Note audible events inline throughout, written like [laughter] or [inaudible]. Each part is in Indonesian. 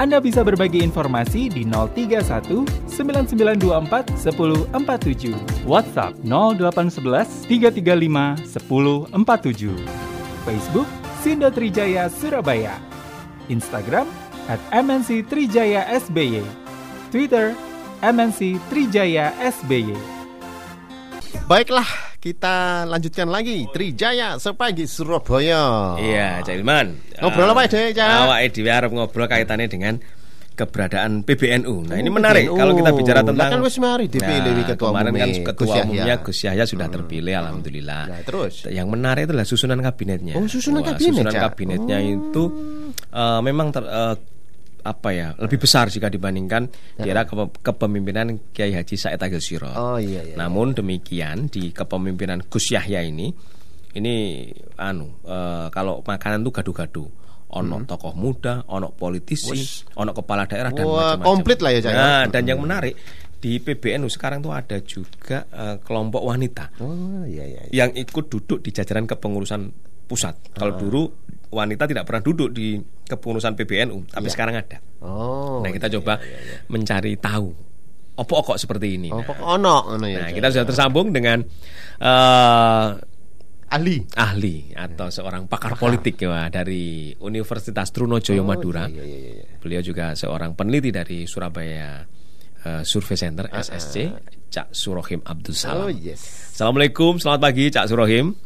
Anda bisa berbagi informasi di 031 9924 1047. WhatsApp 0811 335 1047. Facebook Sindo Trijaya Surabaya. Instagram at MNC Trijaya SBY. Twitter MNC Trijaya SBY. Baiklah, kita lanjutkan lagi Trijaya sepagi Surabaya. Iya, Cak Ilman. Ngobrol apa ya, Cak? Awak dhewe arep ngobrol kaitannya dengan keberadaan PBNU. Nah, ini menarik PBNU. kalau kita bicara tentang kan wis mari dipilih Nah, ketua kemarin kan ketua Gus umumnya Gus Yahya sudah terpilih alhamdulillah. Nah, terus? Yang menarik adalah susunan kabinetnya. Oh, susunan Wah, kabinet, Susunan kabinetnya Oh. itu eh, memang ter, eh, apa ya lebih besar jika dibandingkan di era kepe- kepemimpinan Kiai Haji Said Agil Sirot. Oh, iya, iya, Namun demikian di kepemimpinan Gus Yahya ini ini anu eh, kalau makanan tuh gaduh-gaduh. Ono tokoh muda, ono politisi, ono kepala daerah dan Wah, macam-macam. komplit lah ya, Cak, ya? Nah, dan yang menarik di PBNU sekarang tuh ada juga eh, kelompok wanita Oh, iya iya. iya. yang ikut duduk di jajaran kepengurusan pusat. Kalau dulu wanita tidak pernah duduk di kepengurusan PBNU, tapi sekarang ada. Oh. nah, kita iya, coba iya, iya. mencari tahu opo kok seperti ini. Oh, Nah, pokok ono ngono ya. nah, kita sudah tersambung dengan eh, ahli. ahli atau seorang pakar politik ya dari Universitas Trunojoyo Madura. Iya iya iya. iya. Beliau juga seorang peneliti dari Surabaya eh, Survey Center SSC, Cak Surohim Abdul Ah, Salam. Oh, yes. Assalamualaikum, selamat pagi Cak Surohim.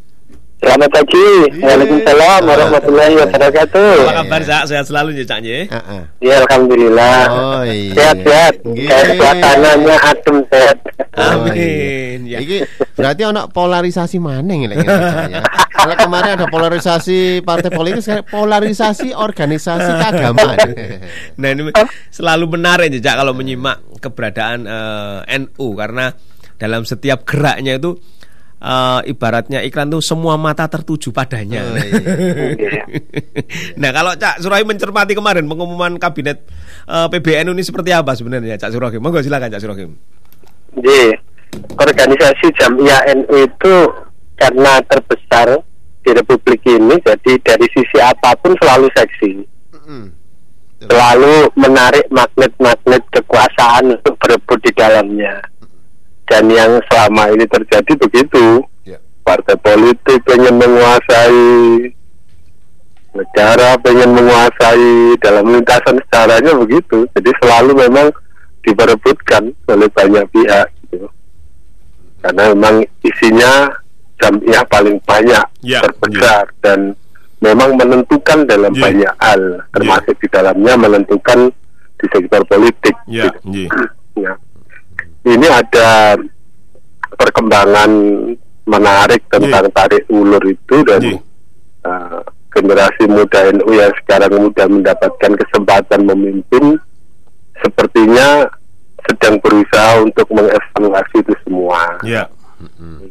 Selamat pagi. Waalaikumsalam warahmatullahi wabarakatuh. Apa kabar Cak? Sehat selalu ya Cak ya? Heeh. Ya alhamdulillah. Oh, iya. Sehat-sehat. Kayak suasananya adem sehat. Amin. Ya. Iki berarti ono polarisasi maning lek ngene, Cak, ya. Kalau kemarin ada polarisasi partai politik, sekarang polarisasi organisasi keagamaan. [laughs] Nah ini selalu menarik ya Cak kalau menyimak keberadaan eh, NU karena dalam setiap geraknya itu eh, ibaratnya iklan tuh semua mata tertuju padanya. Oh, iya. [laughs] nah kalau Cak Surahim mencermati kemarin pengumuman kabinet eh, PBNU ini seperti apa sebenarnya Cak Surahim? Monggo silakan Cak Surahim. Jadi organisasi Jamiah NU itu karena terbesar di Republik ini, jadi dari sisi apa pun selalu seksi, Mm-mm. selalu menarik magnet-magnet kekuasaan untuk berebut di dalamnya. Dan yang selama ini terjadi begitu, Ya. partai politik pengen menguasai negara pengen menguasai dalam lintasan sejarahnya begitu jadi selalu memang diperebutkan oleh banyak pihak gitu. karena memang isinya jamiah paling banyak Ya, terbesar dan memang menentukan dalam Ya. banyak hal termasuk di dalamnya menentukan di sektor politik Ya, gitu. ya. [clears throat] Ya. Ini ada perkembangan menarik tentang tarik ulur itu dan Ji. uh, generasi muda NU yang sekarang mudah mendapatkan kesempatan memimpin sepertinya sedang berusaha untuk mengevaluasi itu semua. Ya.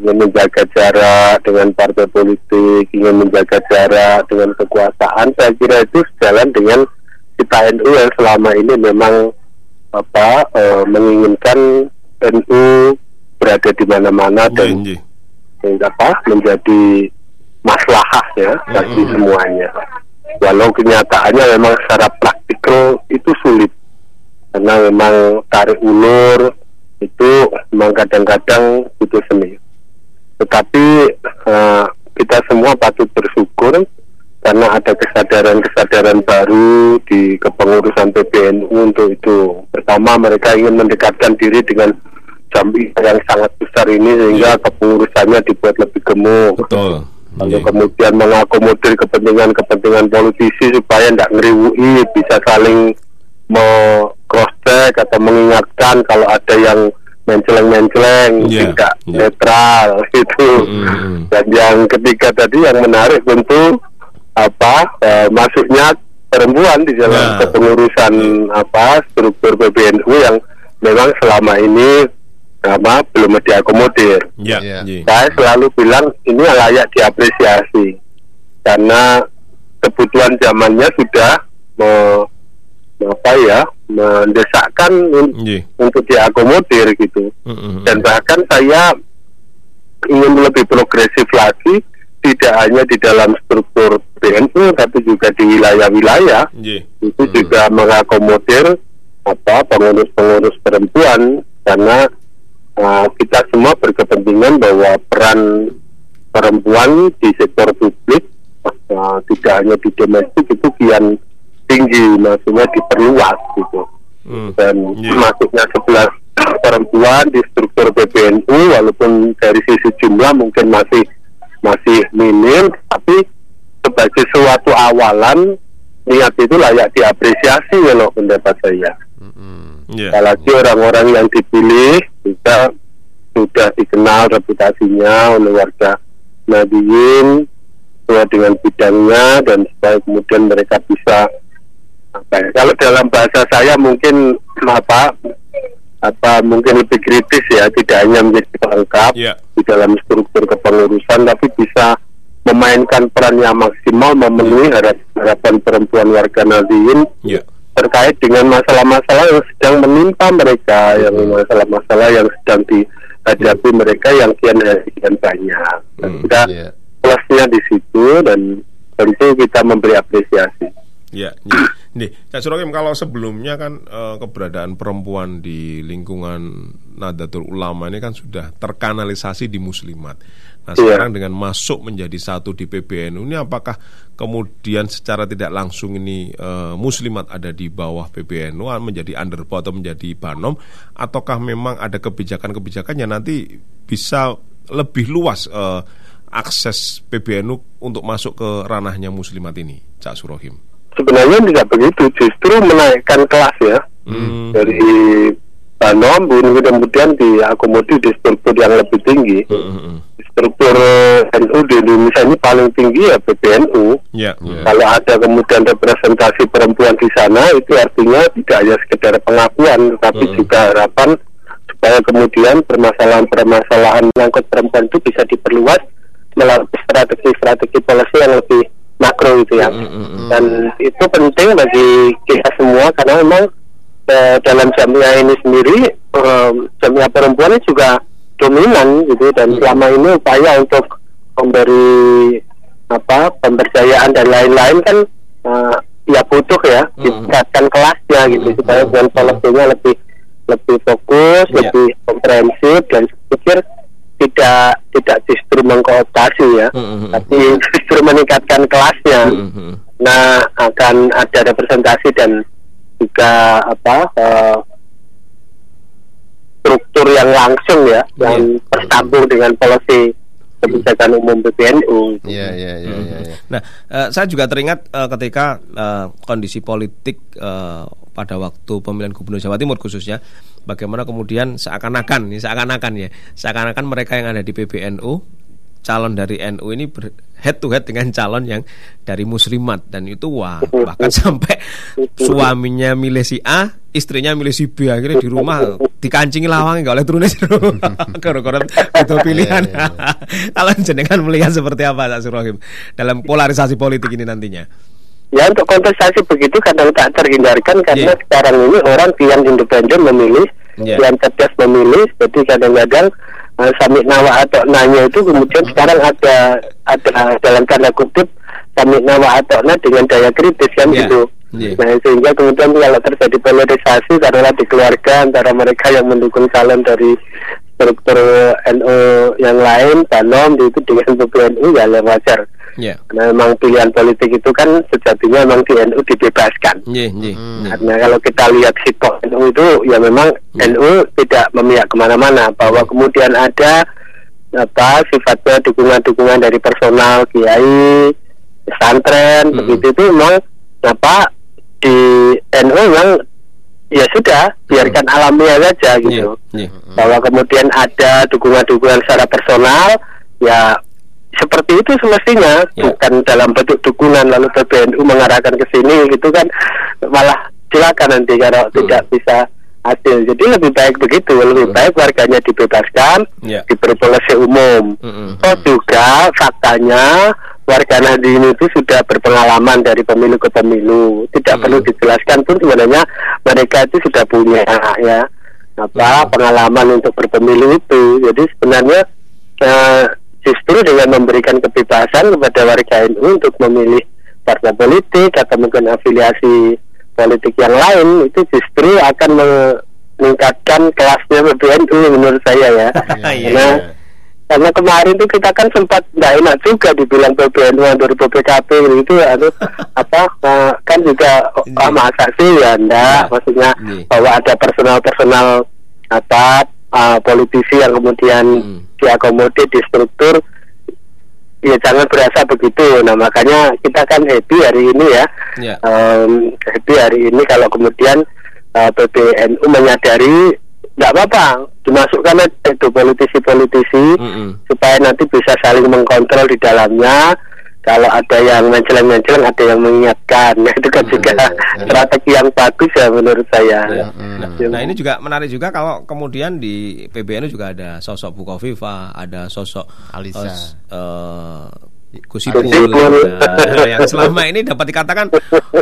Ingin menjaga jarak dengan partai politik, ingin menjaga jarak dengan kekuasaan. Saya kira itu sejalan dengan kita NU yang selama ini memang apa eh, menginginkan NU berada di mana-mana dan Nggih, yang apa menjadi maslahah ya bagi semuanya. Walau kenyataannya memang secara praktikal itu sulit karena memang tarik ulur itu memang kadang-kadang butuh seni. Tetapi eh, kita semua patut bersyukur karena ada kesadaran-kesadaran baru di kepengurusan PBNU untuk itu. Pertama mereka ingin mendekatkan diri dengan jambi yang sangat besar ini sehingga kepengurusannya dibuat lebih gemuk. Betul. Lalu Nggih. kemudian mengakomodir kepentingan-kepentingan politisi supaya tidak ngeriwui, bisa saling mau cross check atau mengingatkan kalau ada yang menceleng-menceleng, Iya, tidak iya. netral [laughs] itu. Mm-mm. Dan yang ketiga tadi yang menarik tentu apa masuknya perempuan di dalam Ya. kepengurusan apa struktur PBNU yang memang selama ini apa belum diakomodir. Ya, Iya. nggih. Saya selalu bilang ini layak diapresiasi karena kebutuhan zamannya sudah me- apa ya mendesakkan un- Nggih. untuk diakomodir gitu. Mm-mm. Dan bahkan saya ingin lebih progresif lagi tidak hanya di dalam struktur BNU tapi juga di wilayah-wilayah Nggih. itu juga mengakomodir apa pengurus-pengurus perempuan karena uh, kita semua berkepentingan bahwa peran perempuan di sektor publik uh, tidak hanya di domestik itu kian tinggi maksudnya diperluas gitu Mm. dan Iya. masuknya 11 perempuan di struktur PBNU walaupun dari sisi jumlah mungkin masih masih minim tapi sebagai suatu awalan niat itu layak diapresiasi kalau pendapat saya Mm-mm. Iya. apalagi orang-orang yang dipilih juga sudah dikenal reputasinya oleh warga Nadiyin sesuai dengan bidangnya dan supaya kemudian mereka bisa apa ya, kalau dalam bahasa saya mungkin apa apa mungkin lebih kritis ya tidak hanya menjadi pelengkap Iya. di dalam struktur kepengurusan tapi bisa memainkan peran yang maksimal memenuhi harap- harapan perempuan warga Nadiyin Iya. terkait dengan masalah-masalah yang sedang menimpa mereka, yang masalah-masalah yang sedang dihadapi mereka yang kian hari kian banyak. Dan Hmm, kita Iya. plusnya di situ dan tentu kita memberi apresiasi. Ya, nih, [coughs] nih, Cak Surokim kalau sebelumnya kan eh, keberadaan perempuan di lingkungan Nadatul Ulama ini kan sudah terkanalisasi di Muslimat. Nah, Iya. sekarang dengan masuk menjadi satu di PBNU ini apakah kemudian secara tidak langsung ini eh, Muslimat ada di bawah PBNU ah, menjadi underpo atau menjadi banom ataukah memang ada kebijakan-kebijakan yang nanti bisa lebih luas eh, akses PBNU untuk masuk ke ranahnya Muslimat ini, Cak Surohim? Sebenarnya tidak begitu, justru menaikkan kelas ya Hmm. dari Banom, kemudian diakomodir di struktur yang lebih tinggi. Mm-mm. Struktur eh, NU di Indonesia ini paling tinggi ya PBNU. Ya, Kalau ada kemudian representasi perempuan di sana itu artinya tidak hanya sekedar pengakuan tetapi juga harapan supaya kemudian permasalahan-permasalahan menyangkut perempuan itu bisa diperluas melalui strategi-strategi policy yang lebih makro itu ya. Dan itu penting bagi kita semua karena memang eh, dalam jamiah ini sendiri eh, jamiah perempuan juga dominan gitu. Dan selama ini upaya untuk memberi apa pemberdayaan dan lain-lain kan eh, ya butuh ya ditingkatkan kelasnya gitu. Supaya dengan policy-nya lebih lebih fokus, Iya. lebih komprehensif dan pikir tidak tidak justru mengkooptasi ya, Mm-mm. tapi justru meningkatkan kelasnya. Mm-mm. Nah akan ada representasi dan juga apa eh, struktur yang langsung ya, yang tersambung dengan policy kebijakan umum PBNU. Iya, iya, iya, iya. iya. Nah, eh, saya juga teringat eh, ketika eh, kondisi politik eh, pada waktu pemilihan gubernur Jawa Timur khususnya, bagaimana kemudian seakan-akan, ini seakan-akan ya, seakan-akan mereka yang ada di PBNU calon dari NU ini ber, head to head dengan calon yang dari Muslimat dan itu wah bahkan [laughs] sampai suaminya milih si A, istrinya milih si B akhirnya di rumah dikancingi lawangnya nggak oleh turunnya [laughs] gara-gara itu pilihan. Iya, [laughs] Kalau jenengan melihat seperti apa Pak Surohim dalam polarisasi politik ini nantinya? Ya untuk kontestasi begitu kadang tak terhindarkan karena Iya. sekarang ini orang kian independen memilih, Iya. kian cerdas memilih, jadi kadang-kadang uh, samik nawa atau nanya itu kemudian sekarang ada ada dalam tanda kutip samik nawa atau na dengan daya kritis kan Iya. gitu. Iya. Nah sehingga kemudian kalau terjadi polarisasi karena di keluarga antara mereka yang mendukung calon dari struktur NU yang lain, Banom itu dengan PBNU ya wajar. Ya. Karena memang pilihan politik itu kan sejatinya memang di NU dibebaskan. Iya, iya. Karena kalau kita lihat sikap NU itu ya memang NU tidak memihak ke mana-mana bahwa kemudian ada apa sifatnya dukungan-dukungan dari personal kiai pesantren Hmm. begitu itu memang apa di NU memang ya sudah biarkan alamiah saja gitu iya. bahwa kemudian ada dukungan-dukungan secara personal ya seperti itu semestinya Ya. bukan dalam bentuk dukungan lalu PBNU mengarahkan ke sini gitu kan malah silakan nanti kalau tidak bisa adil. Jadi lebih baik begitu, lebih baik warganya dibebaskan, Ya. diberi polisi umum. Mm-mm. Oh juga faktanya warga Nahdien itu sudah berpengalaman dari pemilu ke pemilu. Tidak Hmm. perlu dijelaskan pun sebenarnya mereka itu sudah punya ya apa pengalaman untuk berpemilu itu. Jadi sebenarnya eh, justru dengan memberikan kebebasan kepada warga NU untuk memilih partai politik atau mungkin afiliasi politik yang lain itu justru akan meningkatkan kelasnya PBNU menurut saya ya. [laughs] Iya, Karena iya. karena kemarin tuh kita kan sempat nggak enak juga dibilang PBNU dari PPKP gitu anu [laughs] apa eh, kan juga ah, masa sih ya enggak Iya. maksudnya bahwa ada personal-personal apa ah, politisi yang kemudian Hmm. Diakomodir di struktur ya jangan berasa begitu nah makanya kita kan happy hari ini ya Ya. Em, happy hari ini kalau kemudian uh, PBNU menyadari nggak apa-apa dimasukkan itu politisi-politisi Mm-mm. supaya nanti bisa saling mengkontrol di dalamnya kalau ada yang menceleng-menceleng ada yang mengingatkan Nah, [laughs] itu kan juga iya. strategi yang bagus ya menurut saya Ya. Nah, nah, ini juga menarik juga kalau kemudian di PBNU juga ada sosok Bukoviva, ada sosok Alisa. eh, Gus Ipul, Ipul. nah, yang selama ini dapat dikatakan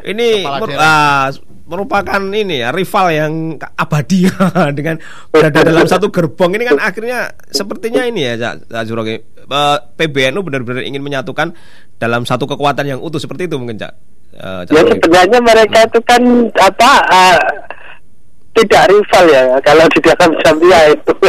ini mer- ah, merupakan ini ya rival yang abadi [laughs] dengan berada dalam satu gerbong ini kan akhirnya sepertinya ini ya Cak. Eh, PBNU benar-benar ingin menyatukan dalam satu kekuatan yang utuh seperti itu mungkin Cak. Eh, Cak ya sebenarnya mereka itu kan apa uh, tidak rival ya kalau di dalam Zambia itu [laughs]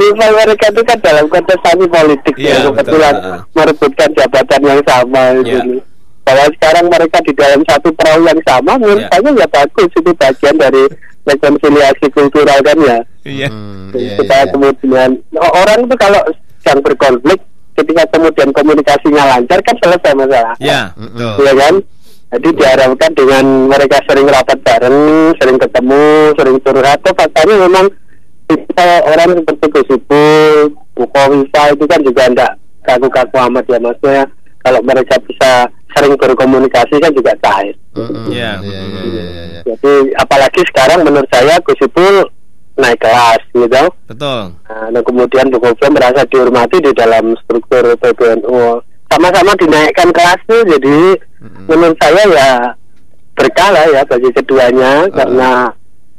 rival mereka itu kan dalam kontestasi politik ya betul. kebetulan Ah. merebutkan jabatan yang sama itu Iya. nih. bahwa sekarang mereka di dalam satu perahu yang sama menurut Iya. saya ya bagus itu bagian dari rekonsiliasi kultural kan ya Iya. Hmm, iya, supaya iya. kemudian orang itu kalau sedang berkonflik ketika kemudian komunikasinya lancar kan selesai masalah Ya, betul. Iya kan? Jadi diharapkan dengan mereka sering rapat bareng, sering ketemu, sering curhat, tuh faktanya memang kita orang seperti Gus Ipul, Bukowifa itu kan juga enggak kaku-kaku amat ya maksudnya kalau mereka bisa sering berkomunikasi kan juga cair. Iya. Iya, iya, iya. Jadi apalagi sekarang menurut saya Gus Ipul naik kelas gitu. Betul. Nah, dan kemudian Bukowifa merasa dihormati di dalam struktur PBNU. Sama-sama dinaikkan kelasnya, jadi Mm-mm. menurut saya ya berkala ya bagi keduanya Ah. karena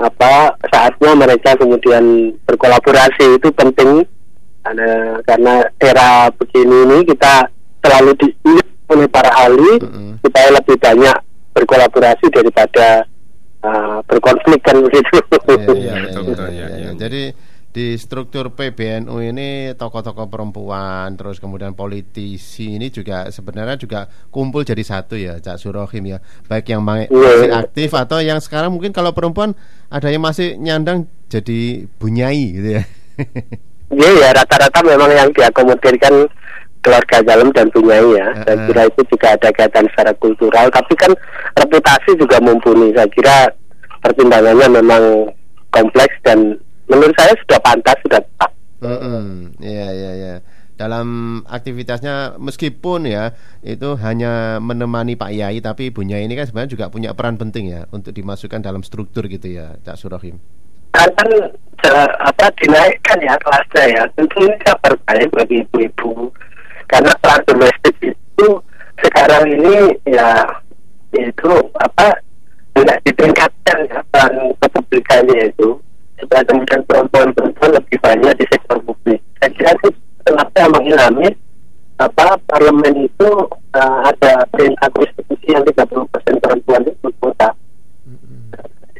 apa saatnya mereka kemudian berkolaborasi itu penting karena karena era begini ini kita selalu diingat oleh para ahli Mm-mm. supaya lebih banyak berkolaborasi daripada uh, berkonflik kan begitu. Iya, iya, iya, iya, iya, iya. iya. Jadi di struktur PBNU ini tokoh-tokoh perempuan terus kemudian politisi ini juga sebenarnya juga kumpul jadi satu ya Cak Surohim ya baik yang ma- Iya. masih aktif atau yang sekarang mungkin kalau perempuan ada yang masih nyandang jadi bunyai gitu ya [laughs] Iya ya rata-rata memang yang diakomodirkan keluarga dalam dan punyai ya. Saya kira itu juga ada kaitan secara kultural, tapi kan reputasi juga mumpuni. Saya kira pertimbangannya memang kompleks dan menurut saya sudah pantas sudah tepat. Mm-mm. Iya iya iya. Dalam aktivitasnya meskipun ya itu hanya menemani Pak Yai tapi Ibu Nyai ini kan sebenarnya juga punya peran penting ya untuk dimasukkan dalam struktur gitu ya Cak Surohim. Kan eh, apa dinaikkan ya kelasnya ya. Tentu ini kabar baik bagi ibu-ibu karena peran domestik itu sekarang ini ya itu apa tidak ditingkatkan ya peran kepublikannya itu supaya kemudian perempuan-perempuan lebih banyak di sektor publik. Saya kira itu kenapa mengilami apa parlemen itu eh, ada perintah konstitusi yang 30% perempuan itu berkuota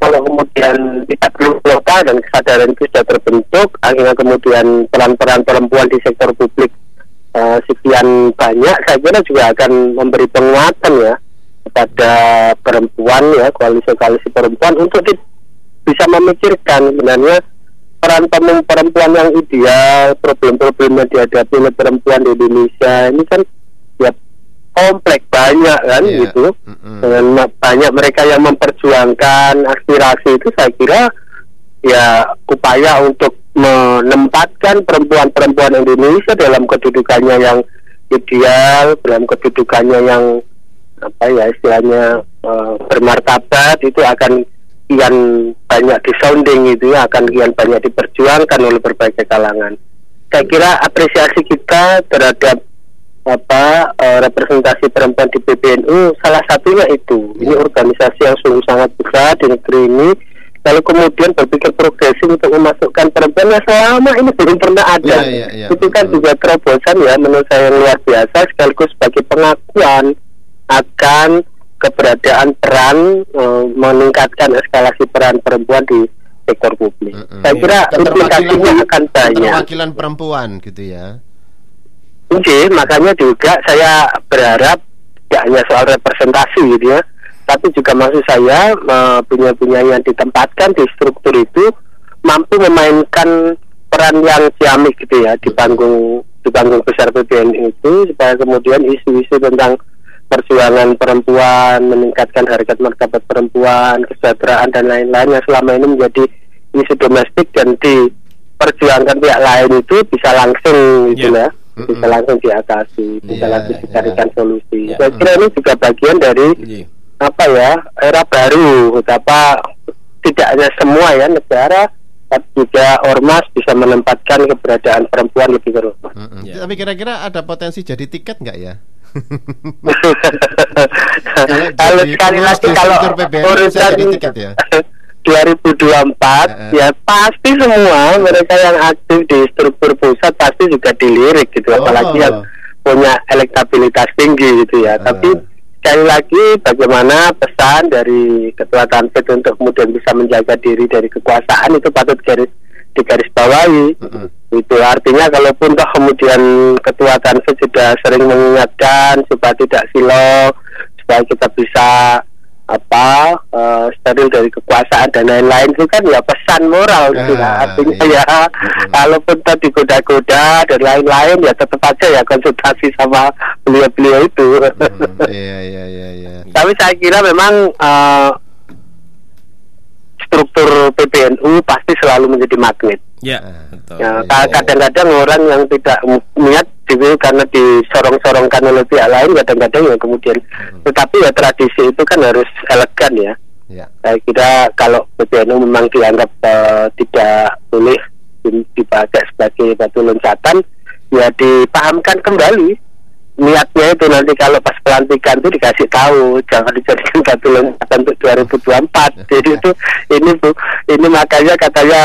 kalau kemudian tidak perlu kuota dan kesadaran itu sudah terbentuk, akhirnya kemudian peran-peran perempuan di sektor publik eh, sekian banyak, saya kira juga akan memberi penguatan ya kepada perempuan ya koalisi-koalisi perempuan untuk di- bisa memikirkan sebenarnya peran perempuan yang ideal, problem-problem yang dihadapi oleh perempuan di Indonesia ini kan ya kompleks banyak kan Iya. gitu Mm-mm. dengan banyak mereka yang memperjuangkan aspirasi itu saya kira ya upaya untuk menempatkan perempuan-perempuan Indonesia dalam kedudukannya yang ideal dalam kedudukannya yang apa ya istilahnya eh, bermartabat itu akan kian banyak disounding itu ya, akan kian banyak diperjuangkan oleh berbagai kalangan. Saya kira apresiasi kita terhadap apa eh, representasi perempuan di PBNU salah satunya itu. Ini organisasi yang sungguh sangat besar di negeri ini. Lalu kemudian berpikir progresif untuk memasukkan perempuan yang selama ini belum pernah ada. Iya, iya, iya. Itu kan Betul. juga terobosan ya menurut saya yang luar biasa sekaligus sebagai pengakuan akan keberadaan peran eh, meningkatkan eskalasi peran perempuan di sektor publik. Mm-mm. Saya kira implikasinya akan banyak. keterwakilan perempuan gitu ya. Oke, makanya juga saya berharap tidak hanya soal representasi gitu ya, tapi juga maksud saya eh, punya-punya yang ditempatkan di struktur itu mampu memainkan peran yang ciamik gitu ya di panggung di panggung besar PBNI itu supaya kemudian isu-isu tentang perjuangan perempuan, meningkatkan harkat martabat perempuan, kesejahteraan dan lain-lain yang selama ini menjadi isu domestik dan diperjuangkan pihak lain itu bisa langsung gitu Ya. ya, bisa langsung diatasi, bisa Ya, langsung ya. dicarikan solusi. Ya. Saya kira ini juga bagian dari Iya. apa ya era baru betapa tidak hanya semua ya negara tapi juga ormas bisa menempatkan keberadaan perempuan lebih terutama. Mm-mm. Ya. Tapi kira-kira ada potensi jadi tiket nggak ya? Kalau [laughs] sekali lagi kalau urusan ya? [laughs] 2024 Eh, ya pasti semua mereka yang aktif di struktur pusat pasti juga dilirik gitu Oh. apalagi yang punya elektabilitas tinggi gitu ya Eh. tapi sekali lagi bagaimana pesan dari ketua Tanfit untuk kemudian bisa menjaga diri dari kekuasaan itu patut garis bawahi Mm-mm. itu artinya kalaupun toh kemudian ketua Tanfit sudah sering mengingatkan supaya tidak silo supaya kita bisa apa eh, steril dari kekuasaan dan lain-lain itu kan ya pesan moral gitu Ah, artinya iya. ya kalaupun toh digoda-goda dan lain-lain ya tetap aja ya konsultasi sama beliau-beliau itu Mm, Iya iya iya iya. tapi saya kira memang eh, struktur PBNU pasti selalu menjadi magnet Ya, Ah. betul. Ya, iya, ka- kadang-kadang orang yang tidak niat gitu karena disorong-sorongkan oleh pihak lain kadang-kadang ya kemudian Hmm. tetapi ya tradisi itu kan harus elegan ya Ya. saya kira kalau PBNU memang dianggap eh, tidak boleh di- dipakai sebagai batu loncatan ya dipahamkan kembali niatnya itu nanti kalau pas pelantikan itu dikasih tahu jangan dijadikan [laughs] batu loncatan untuk 2024 jadi itu ini bu ini makanya katanya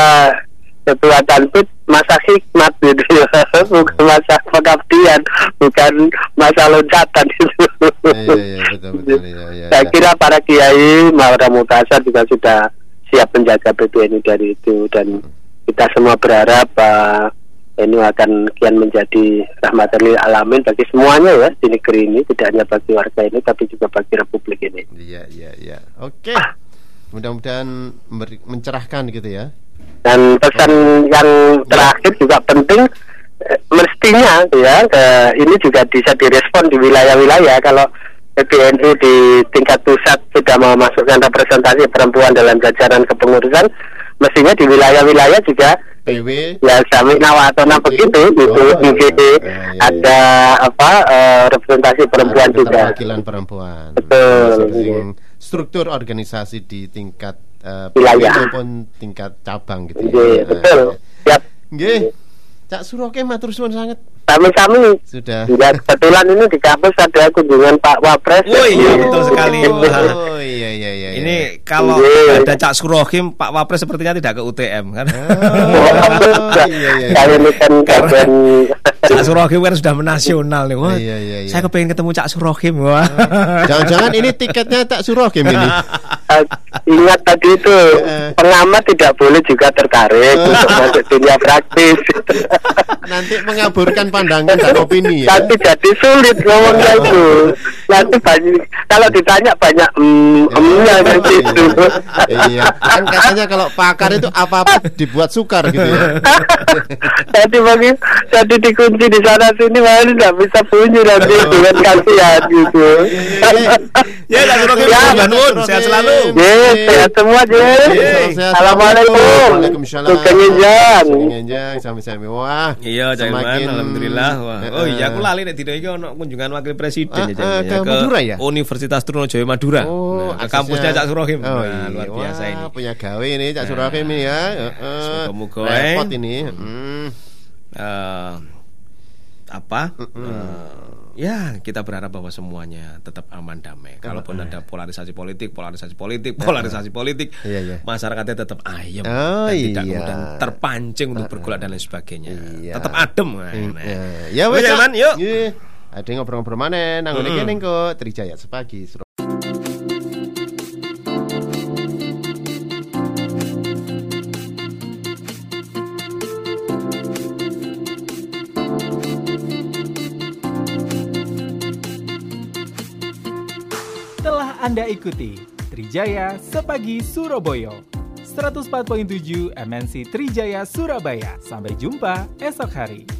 ketua tanpit masa hikmat gitu ya [laughs] bukan masa pengabdian bukan masa loncatan itu. Iya iya [laughs] betul betul iya iya. saya kira para kiai Maura Mutasar juga sudah siap menjaga PBNU dari itu. Dan kita semua berharap uh, ini akan kian menjadi rahmatan lil alamin bagi semuanya ya di negeri ini tidak hanya bagi warga ini tapi juga bagi republik ini. Iya iya iya. Oke. Mudah-mudahan memberi- mencerahkan gitu ya. Dan pesan yang terakhir juga penting eh, mestinya ya eh, ini juga bisa direspon di wilayah-wilayah kalau PBNU di tingkat pusat sudah memasukkan representasi perempuan dalam jajaran kepengurusan mestinya di wilayah-wilayah juga PW ya sami nawatona begitu gitu Oh, iya. Jadi Iya, iya, ada apa eh, representasi perempuan ada juga keterwakilan perempuan. Betul, struktur organisasi di tingkat eh, Wilayah. Maupun tingkat cabang gitu Iya, betul Nah, siap Nggih. Cak Suroke matur suwun sangat. Sami-sami Sudah. Ya, kebetulan ini di kampus ada kunjungan Pak Wapres. Oh iya, betul sekali. Oh iya iya iya. Ini iya. kalau Iya. ada Cak Surohim, Pak Wapres sepertinya tidak ke UTM kan. Oh, [laughs] iya iya. Saya ini kan Cak Surohim kan sudah menasional nih. Wah, Iya, iya, iya. Saya kepengen ketemu Cak Surohim. Wah. Jangan-jangan ini tiketnya tak Suroke ini. [laughs] Eh, ingat tadi itu Eh. pengamat tidak boleh juga tertarik untuk masuk dunia praktis. Nanti mengaburkan pandangan dan [laughs] opini ya. Nanti jadi sulit ngomongnya itu. Nanti banyak kalau ditanya banyak mm, emnya nanti itu. Iya, kan katanya kalau pakar itu apa-apa dibuat sukar gitu ya. [laughs] jadi bagi jadi dikunci di sana sini malah nggak bisa bunyi nanti dengan kasihan gitu. Ya, Cak Surohim, Ya, Mbak Nun, sehat selalu. Yes, sehat semua, Yes. Sehat, Assalamualaikum. Waalaikumsalam. Sugeng Injang, sami-sami. Wah. Iya, semakin- alhamdulillah. Wah. Oh iya, aku lali nek dina iki ono kunjungan wakil presiden Ah, ya, Ke Madura ya? Universitas Trunojoyo Madura. Oh, nah, kampusnya Cak Surohim. Oh, nah, iya. luar biasa Wah, ini. punya gawe ini Cak Surahim ini ya. Heeh. Semoga-moga, Repot eh. ini. Hmm. Eh, apa? Eh, ya, kita berharap bahwa semuanya tetap aman damai. Kalaupun ada polarisasi politik, polarisasi politik, polarisasi politik, [laughs] Iya, iya. masyarakatnya tetap ayem Oh, dan tidak iya. kemudian terpancing untuk bergolak dan lain sebagainya. Iya. Tetap adem. Nah, Hmm, nah. Ya, Wes, yuk. Iya. Ada ngobrol-ngobrol mana nang ngene kene kok Trijaya sepagi. Telah Anda ikuti Trijaya Sepagi Surabaya 104.7 MNC Trijaya Surabaya. Sampai jumpa esok hari.